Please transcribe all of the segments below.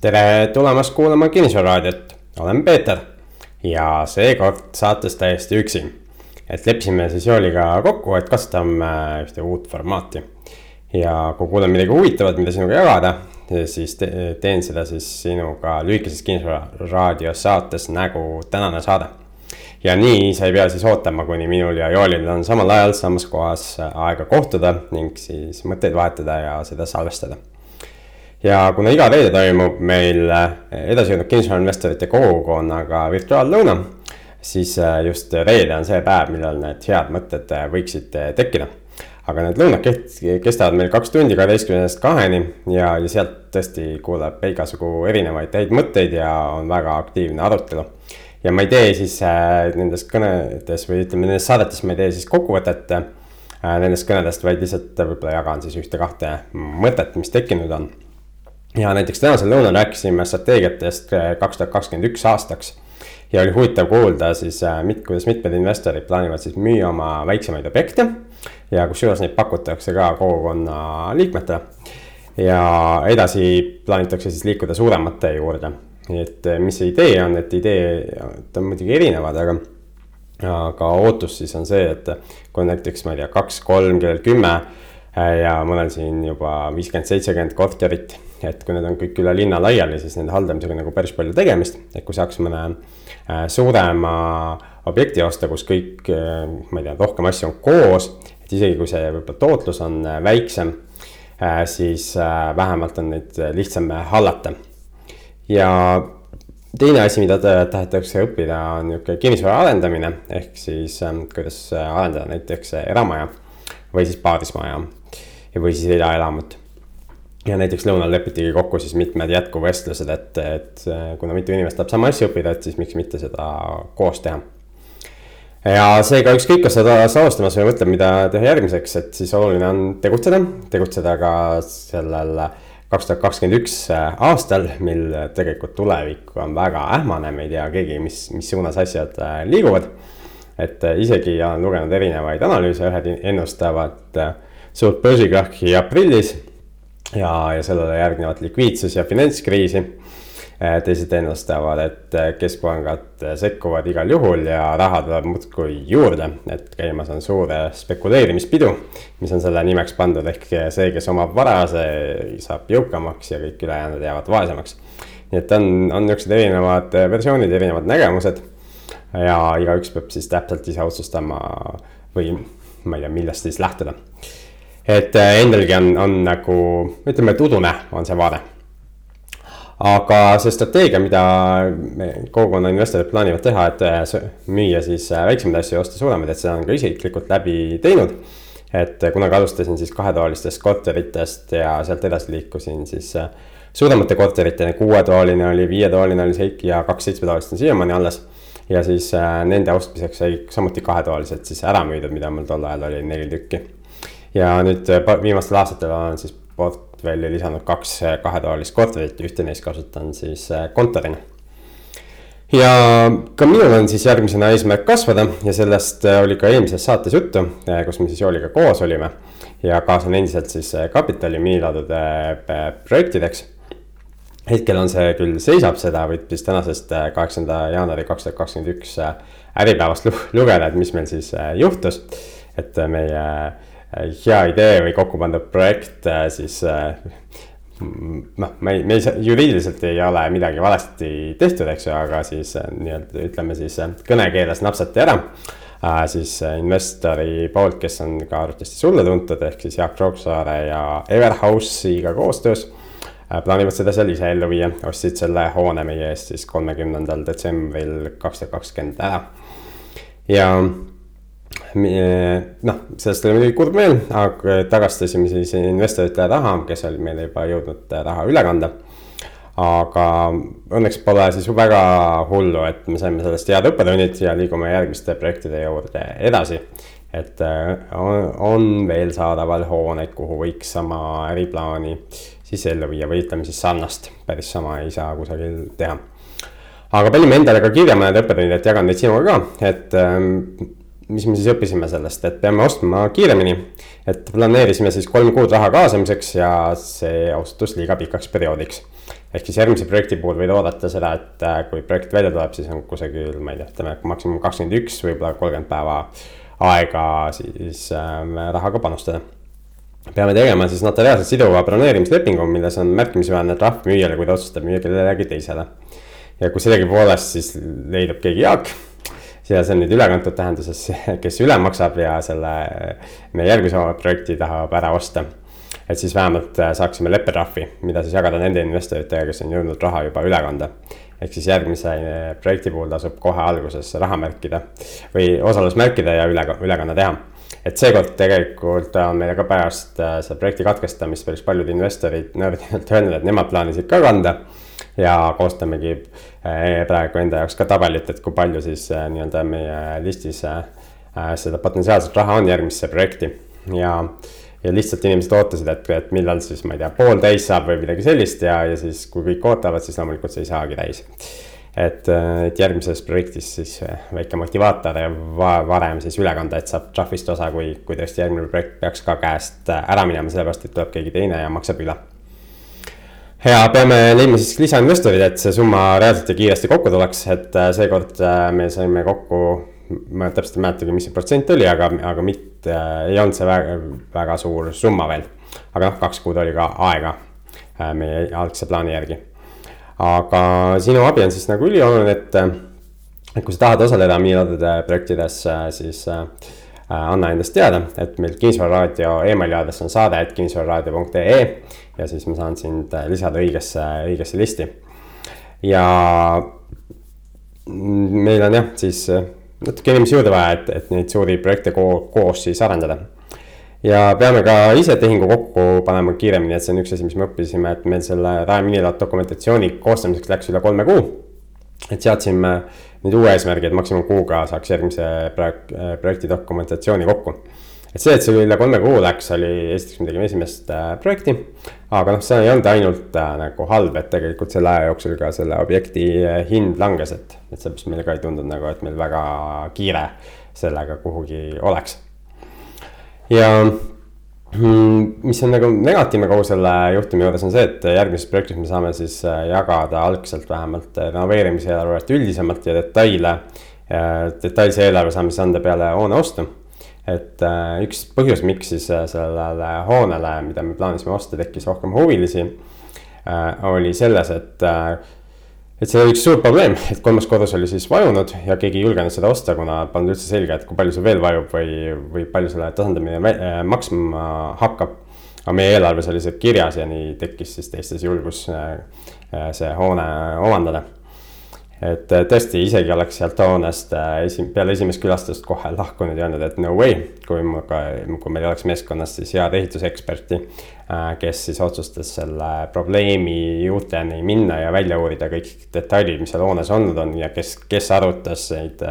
tere tulemast kuulama Kinnisvararaadiot, olen Peeter ja seekord saates täiesti üksi. et leppisime siis Jooliga kokku, et kasutame ühte uut formaati. ja kui kuulen midagi huvitavat, mida sinuga jagada, siis te teen seda siis sinuga lühikeses Kinnisvararaadio saates nagu tänane saade. ja nii sa ei pea siis ootama, kuni minul ja Joolil on samal ajal samas kohas aega kohtuda ning siis mõtteid vahetada ja seda salvestada ja kuna iga reede toimub meil äh, edasijõudnud kinnisvarainvestorite kogukonnaga virtuaallõuna, siis äh, just reede on see päev, millal need head mõtted äh, võiksid tekkida. aga need lõunad kestavad meil kaks tundi kaheteistkümnest kaheni ja, ja sealt tõesti kuuleb igasugu erinevaid häid mõtteid ja on väga aktiivne arutelu. ja ma ei tee siis nendes kõnedes või ütleme, nendes saadetes ma ei tee siis kokkuvõtet nendest kõnedest, vaid lihtsalt võib-olla jagan siis ühte-kahte mõtet, mis tekkinud on ja näiteks tänasel lõunal rääkisime strateegiatest äh, kaks tuhat kakskümmend üks aastaks. ja oli huvitav kuulda siis, äh, kuidas mitmed investorid plaanivad siis müüa oma väiksemaid objekte. ja kusjuures neid pakutakse ka kogukonna liikmetele. ja edasi plaanitakse siis liikuda suuremate juurde. nii et äh, mis see idee on, et idee, ta on muidugi erinevad, aga aga ootus siis on see, et kui näiteks ma ei tea, kaks, kolm, kellel kümme ja mõnel siin juba viiskümmend, seitsekümmend korterit et kui need on kõik üle linna laiali, siis nende haldamisega nagu päris palju tegemist, et kui saaks mõne äh, suurema objekti osta, kus kõik, äh, ma ei tea, rohkem asju on koos, et isegi kui see võib-olla tootlus on äh, väiksem, siis vähemalt on neid lihtsam hallata. ja teine asi, mida tahetakse õppida, on niisugune kinnisvara arendamine, ehk siis kuidas arendada näiteks eramaja või siis paadismaja või siis eraelamut ja näiteks lõunal lepitigi kokku siis mitmed jätkuvestlused, et, et kuna mitu inimest tahab sama asja õppida, et siis miks mitte seda koos teha. ja seega ükskõik, kas sa oled salvestamas või mõtled, mida teha järgmiseks, et siis oluline on tegutseda, tegutseda ka sellel kaks tuhat kakskümmend üks aastal, mil tegelikult tulevik on väga ähmane, me ei tea keegi, mis, mis suunas asjad äh, liiguvad. et äh, isegi olen lugenud erinevaid analüüse, ühed ennustavad äh, suurt börsikrahhi aprillis ja, ja sellele järgnevat likviidsus- ja finantskriisi. Eh, teised ennustavad, et eh, keskpangad eh, sekkuvad igal juhul ja raha tuleb muudkui juurde, et käimas on suur spekuleerimispidu, mis on selle nimeks pandud, ehk see, kes omab vara, see saab jõukamaks ja kõik ülejäänud jäävad vaesemaks. nii et on, on niisugused erinevad versioonid, erinevad nägemused ja igaüks peab siis täpselt ise otsustama või ma ei tea, millest siis lähtuda et äh, endalgi on, on nagu ütleme, et udune on see vaade. aga see strateegia, mida kogukonna investorid plaanivad teha, et äh, müüa siis äh, väiksemaid asju ja osta suuremaid, et seda on ka isiklikult läbi teinud. et kunagi alustasin siis kahetoalistest korteritest ja sealt edasi liikusin siis suuremate korteriteni, kuuetoaline oli, viietoaline oli see ja kaks seitsmetoalist on siiamaani alles ja siis nende ostmiseks sai samuti kahetoalised siis ära müüdud, mida mul tol ajal oli neli tükki ja nüüd äh, viimastel aastatel olen siis portfelli lisanud kaks äh, kahetoalist korterit, ühte neist kasutan siis äh, kontorina. ja ka minul on siis järgmisena eesmärk kasvada ja sellest oli ka eelmises saates juttu, kus me siis Jooliga koos olime. ja kaasan endiselt siis kapitali miiniladude projektideks hetkel on see küll, seisab seda, võib siis tänasest kaheksanda jaanuari kaks tuhat kakskümmend üks Äripäevast lugeda, et mis meil siis juhtus. et meie hea idee või kokku pandud projekt, äh, siis äh, noh, me ei, me ei saa, juriidiliselt ei ole midagi valesti tehtud, eks ju, aga siis nii-öelda ütleme siis kõnekeeles napsati ära äh,. siis investori poolt, kes on ka arvatavasti sulle tuntud, ehk siis Jaak Roosaare ja Everhouse'iga koostöös äh,. plaanivad seda seal ise ellu viia, ostsid selle hoone meie eest siis kolmekümnendal detsembril kaks tuhat kakskümmend ära. ja noh, sellest oli muidugi kurb meel, aga tagastasime siis investoritele raha, kes olid meile juba jõudnud raha üle kanda. aga õnneks pole siis väga hullu, et me saime sellest head õppetunnid ja liigume järgmiste projektide juurde edasi. et on, on veel saadaval hooneid, kuhu võiks sama äriplaani siis ellu viia või ütleme siis sarnast, päris sama ei saa kusagil teha aga panime endale ka kirja mõned õppetunnid, et jagan neid sinuga ka, et mis me siis õppisime sellest, et peame ostma kiiremini. et planeerisime siis kolm kuud raha kaasamiseks ja see osutus liiga pikaks perioodiks. ehk siis järgmise projekti puhul võid oodata seda, et äh, kui projekt välja tuleb, siis on kusagil, ma ei tea, ütleme maksimum kakskümmend üks, võib-olla kolmkümmend päeva aega siis äh, rahaga panustada peame tegema siis notariaalselt siduva broneerimislepingu, milles on märkimisväärne trahv müüjale, kui ta otsustab müüa kellelegi teisele. ja kui sellegipoolest siis leidub keegi Jaak ja see on nüüd ülekantud tähenduses, kes üle maksab ja selle meie järgmise projekti tahab ära osta. et siis vähemalt äh, saaksime leppetrahvi, mida siis jagada nende investoritega, kes on jõudnud raha juba üle kanda. ehk siis järgmise äh, projekti puhul tasub kohe alguses raha märkida või osalus märkida ja üle, ülekanne teha et seekord tegelikult on meile ka pärast äh, seda projekti katkestamist päris paljud investorid nördinult öelnud, et nemad plaanisid ka kanda ja koostamegi eh, praegu enda jaoks ka tabelit, et kui palju siis eh, nii-öelda meie listis eh, seda potentsiaalset raha on järgmisse projekti ja ja lihtsalt inimesed ootasid, et, et millal siis, ma ei tea, pool täis saab või midagi sellist ja, ja siis, kui kõik ootavad, siis loomulikult see ei saagi täis. et, et järgmises projektis siis väike motivaator ja va varem siis üle kanda, et saab trahvist osa, kui, kui tõesti järgmine projekt peaks ka käest ära minema, sellepärast et tuleb keegi teine ja maksab üle ja peame leidma siis lisainvestorid, et see summa reaalselt ja kiiresti kokku tuleks, et äh, seekord äh, me saime kokku. ma täpselt ei mäletagi, mis see protsent oli, aga, aga mitte äh, ei olnud see väga, väga suur summa veel. aga noh, kaks kuud oli ka aega meie algse plaani järgi. aga sinu abi on siis nagu ülioluline, et, et kui sa tahad osaleda Miilade projektides, siis äh, anna endast teada, et meil Kinnisvararaadio emaili aadress on saade, et kinnisvararaadio.ee ja siis ma saan sind äh, lisada õigesse, õigesse listi. ja meil on jah, siis äh, natuke inimesi juurde vaja, et, et neid suuri projekte ko koos siis arendada. ja peame ka ise tehingu kokku panema kiiremini, et see on üks asi, mis me õppisime, et meil selle Rae minilaad dokumentatsiooni koostamiseks läks üle kolme kuu. et seadsime nüüd uue eesmärgi, et maksimum kuuga saaks järgmise projek projekti dokumentatsiooni kokku et see, et see üle kolme kuu läks, oli esiteks me tegime esimest äh, projekti. aga noh, see ei olnud ainult äh, nagu halb, et tegelikult selle aja jooksul ka selle objekti äh, hind langes, et, et seepärast meile ka ei tundunud nagu, et meil väga kiire sellega kuhugi oleks. ja mm, mis on nagu negatiivne kogu selle juhtumi juures on see, et järgmises projektis me saame siis äh, jagada algselt vähemalt renoveerimise eelarvet üldisemalt ja detaile. detailse eelarve saame siis anda peale hoone ostu et äh, üks põhjus, miks siis äh, sellele hoonele, mida me plaanisime osta, tekkis rohkem huvilisi äh,. oli selles, et et see oli üks suur probleem, et kolmas korrus oli siis vajunud ja keegi ei julgenud seda osta, kuna polnud üldse selge, et kui palju see veel vajub või, või palju selle tasandamine maksma hakkab. aga meie eelarves oli see kirjas ja nii tekkis siis teistes julgus see hoone omandada et äh, tõesti, isegi oleks sealt hoonest äh, esi-, peale esimest külastust kohe lahkunud ja öelnud, et no way. kui mul ka, kui meil oleks meeskonnas siis head ehituseksperti, äh, kes siis otsustas selle probleemi juurteni minna ja välja uurida kõik detailid, mis seal hoones olnud on ja kes, kes arutas neid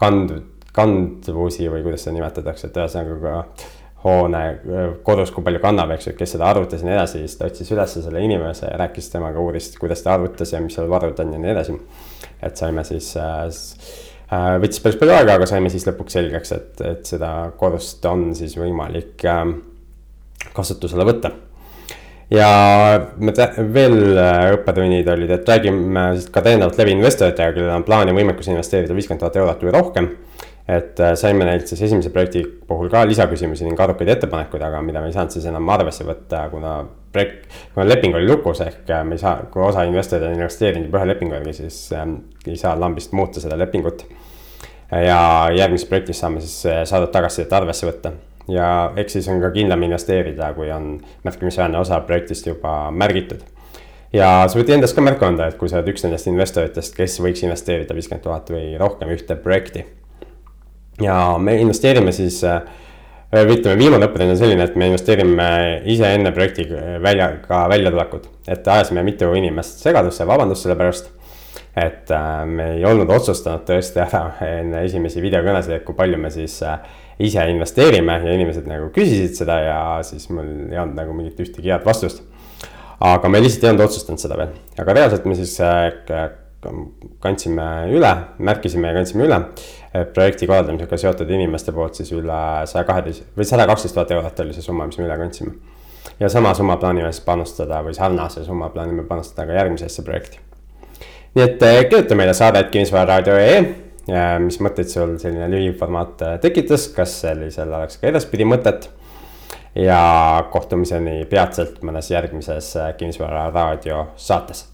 kand-, kandvusi või kuidas seda nimetatakse, et ühesõnaga hoone kodus, kui palju kannab, eks ju, kes seda arvutas ja nii edasi, siis ta otsis üles selle inimese ja rääkis temaga, uuris, kuidas ta arvutas ja mis seal varud on ja nii edasi. et saime siis äh, äh,, võttis päris palju aega, aga saime siis lõpuks selgeks, et, et seda kodust on siis võimalik äh, kasutusele võtta ja me veel äh, õppetunnid olid, et räägime siis ka täiendavalt läbi investoritega, kellel on plaan ja võimekus investeerida viiskümmend tuhat eurot või rohkem et äh, saime neilt siis esimese projekti puhul ka lisaküsimusi ning arukaid ettepanekuid, aga mida me ei saanud siis enam arvesse võtta, kuna projekt, kuna leping oli lukus, ehk äh, me ei saa, kui osa investoreid on investeerinud juba ühe lepingu järgi, siis ähm, ei saa lambist muuta seda lepingut. ja järgmises projektis saame siis äh, saadud tagasisidet arvesse võtta. Ja eks siis on ka kindlam investeerida, kui on märkimisväärne osa projektist juba märgitud. Ja sa võid endast ka märku anda, et kui sa oled üks nendest investoritest, kes võiks investeerida viiskümmend tuhat või rohkem ühte projekti ja me investeerime siis äh, või ütleme, viimane õppetund on selline, et me investeerime ise enne projekti välja, ka väljatulekut. et ajasime mitu inimest segadusse, vabandust selle pärast. et äh, me ei olnud otsustanud tõesti ära enne esimesi videokõnesid, et kui palju me siis äh, ise investeerime ja inimesed nagu küsisid seda ja siis mul ei olnud nagu mingit ühtegi head vastust. aga me lihtsalt ei olnud otsustanud seda veel, aga reaalselt me siis kandsime üle, märkisime ja kandsime üle projekti korraldamisega seotud inimeste poolt siis üle saja kaheteist või sada kaksteist tuhat eurot oli see summa, mis me üle kandsime. ja sama summa plaanime siis panustada või sarnase summa plaanime panustada ka järgmisesse projekti. nii et eh, kirjuta meile saadet kinnisvararaadio.ee mis mõtteid sul selline lühiformaat tekitas, kas sellisel oleks ka edaspidi mõtet? ja kohtumiseni peatselt mõnes järgmises Kinnisvara raadio saates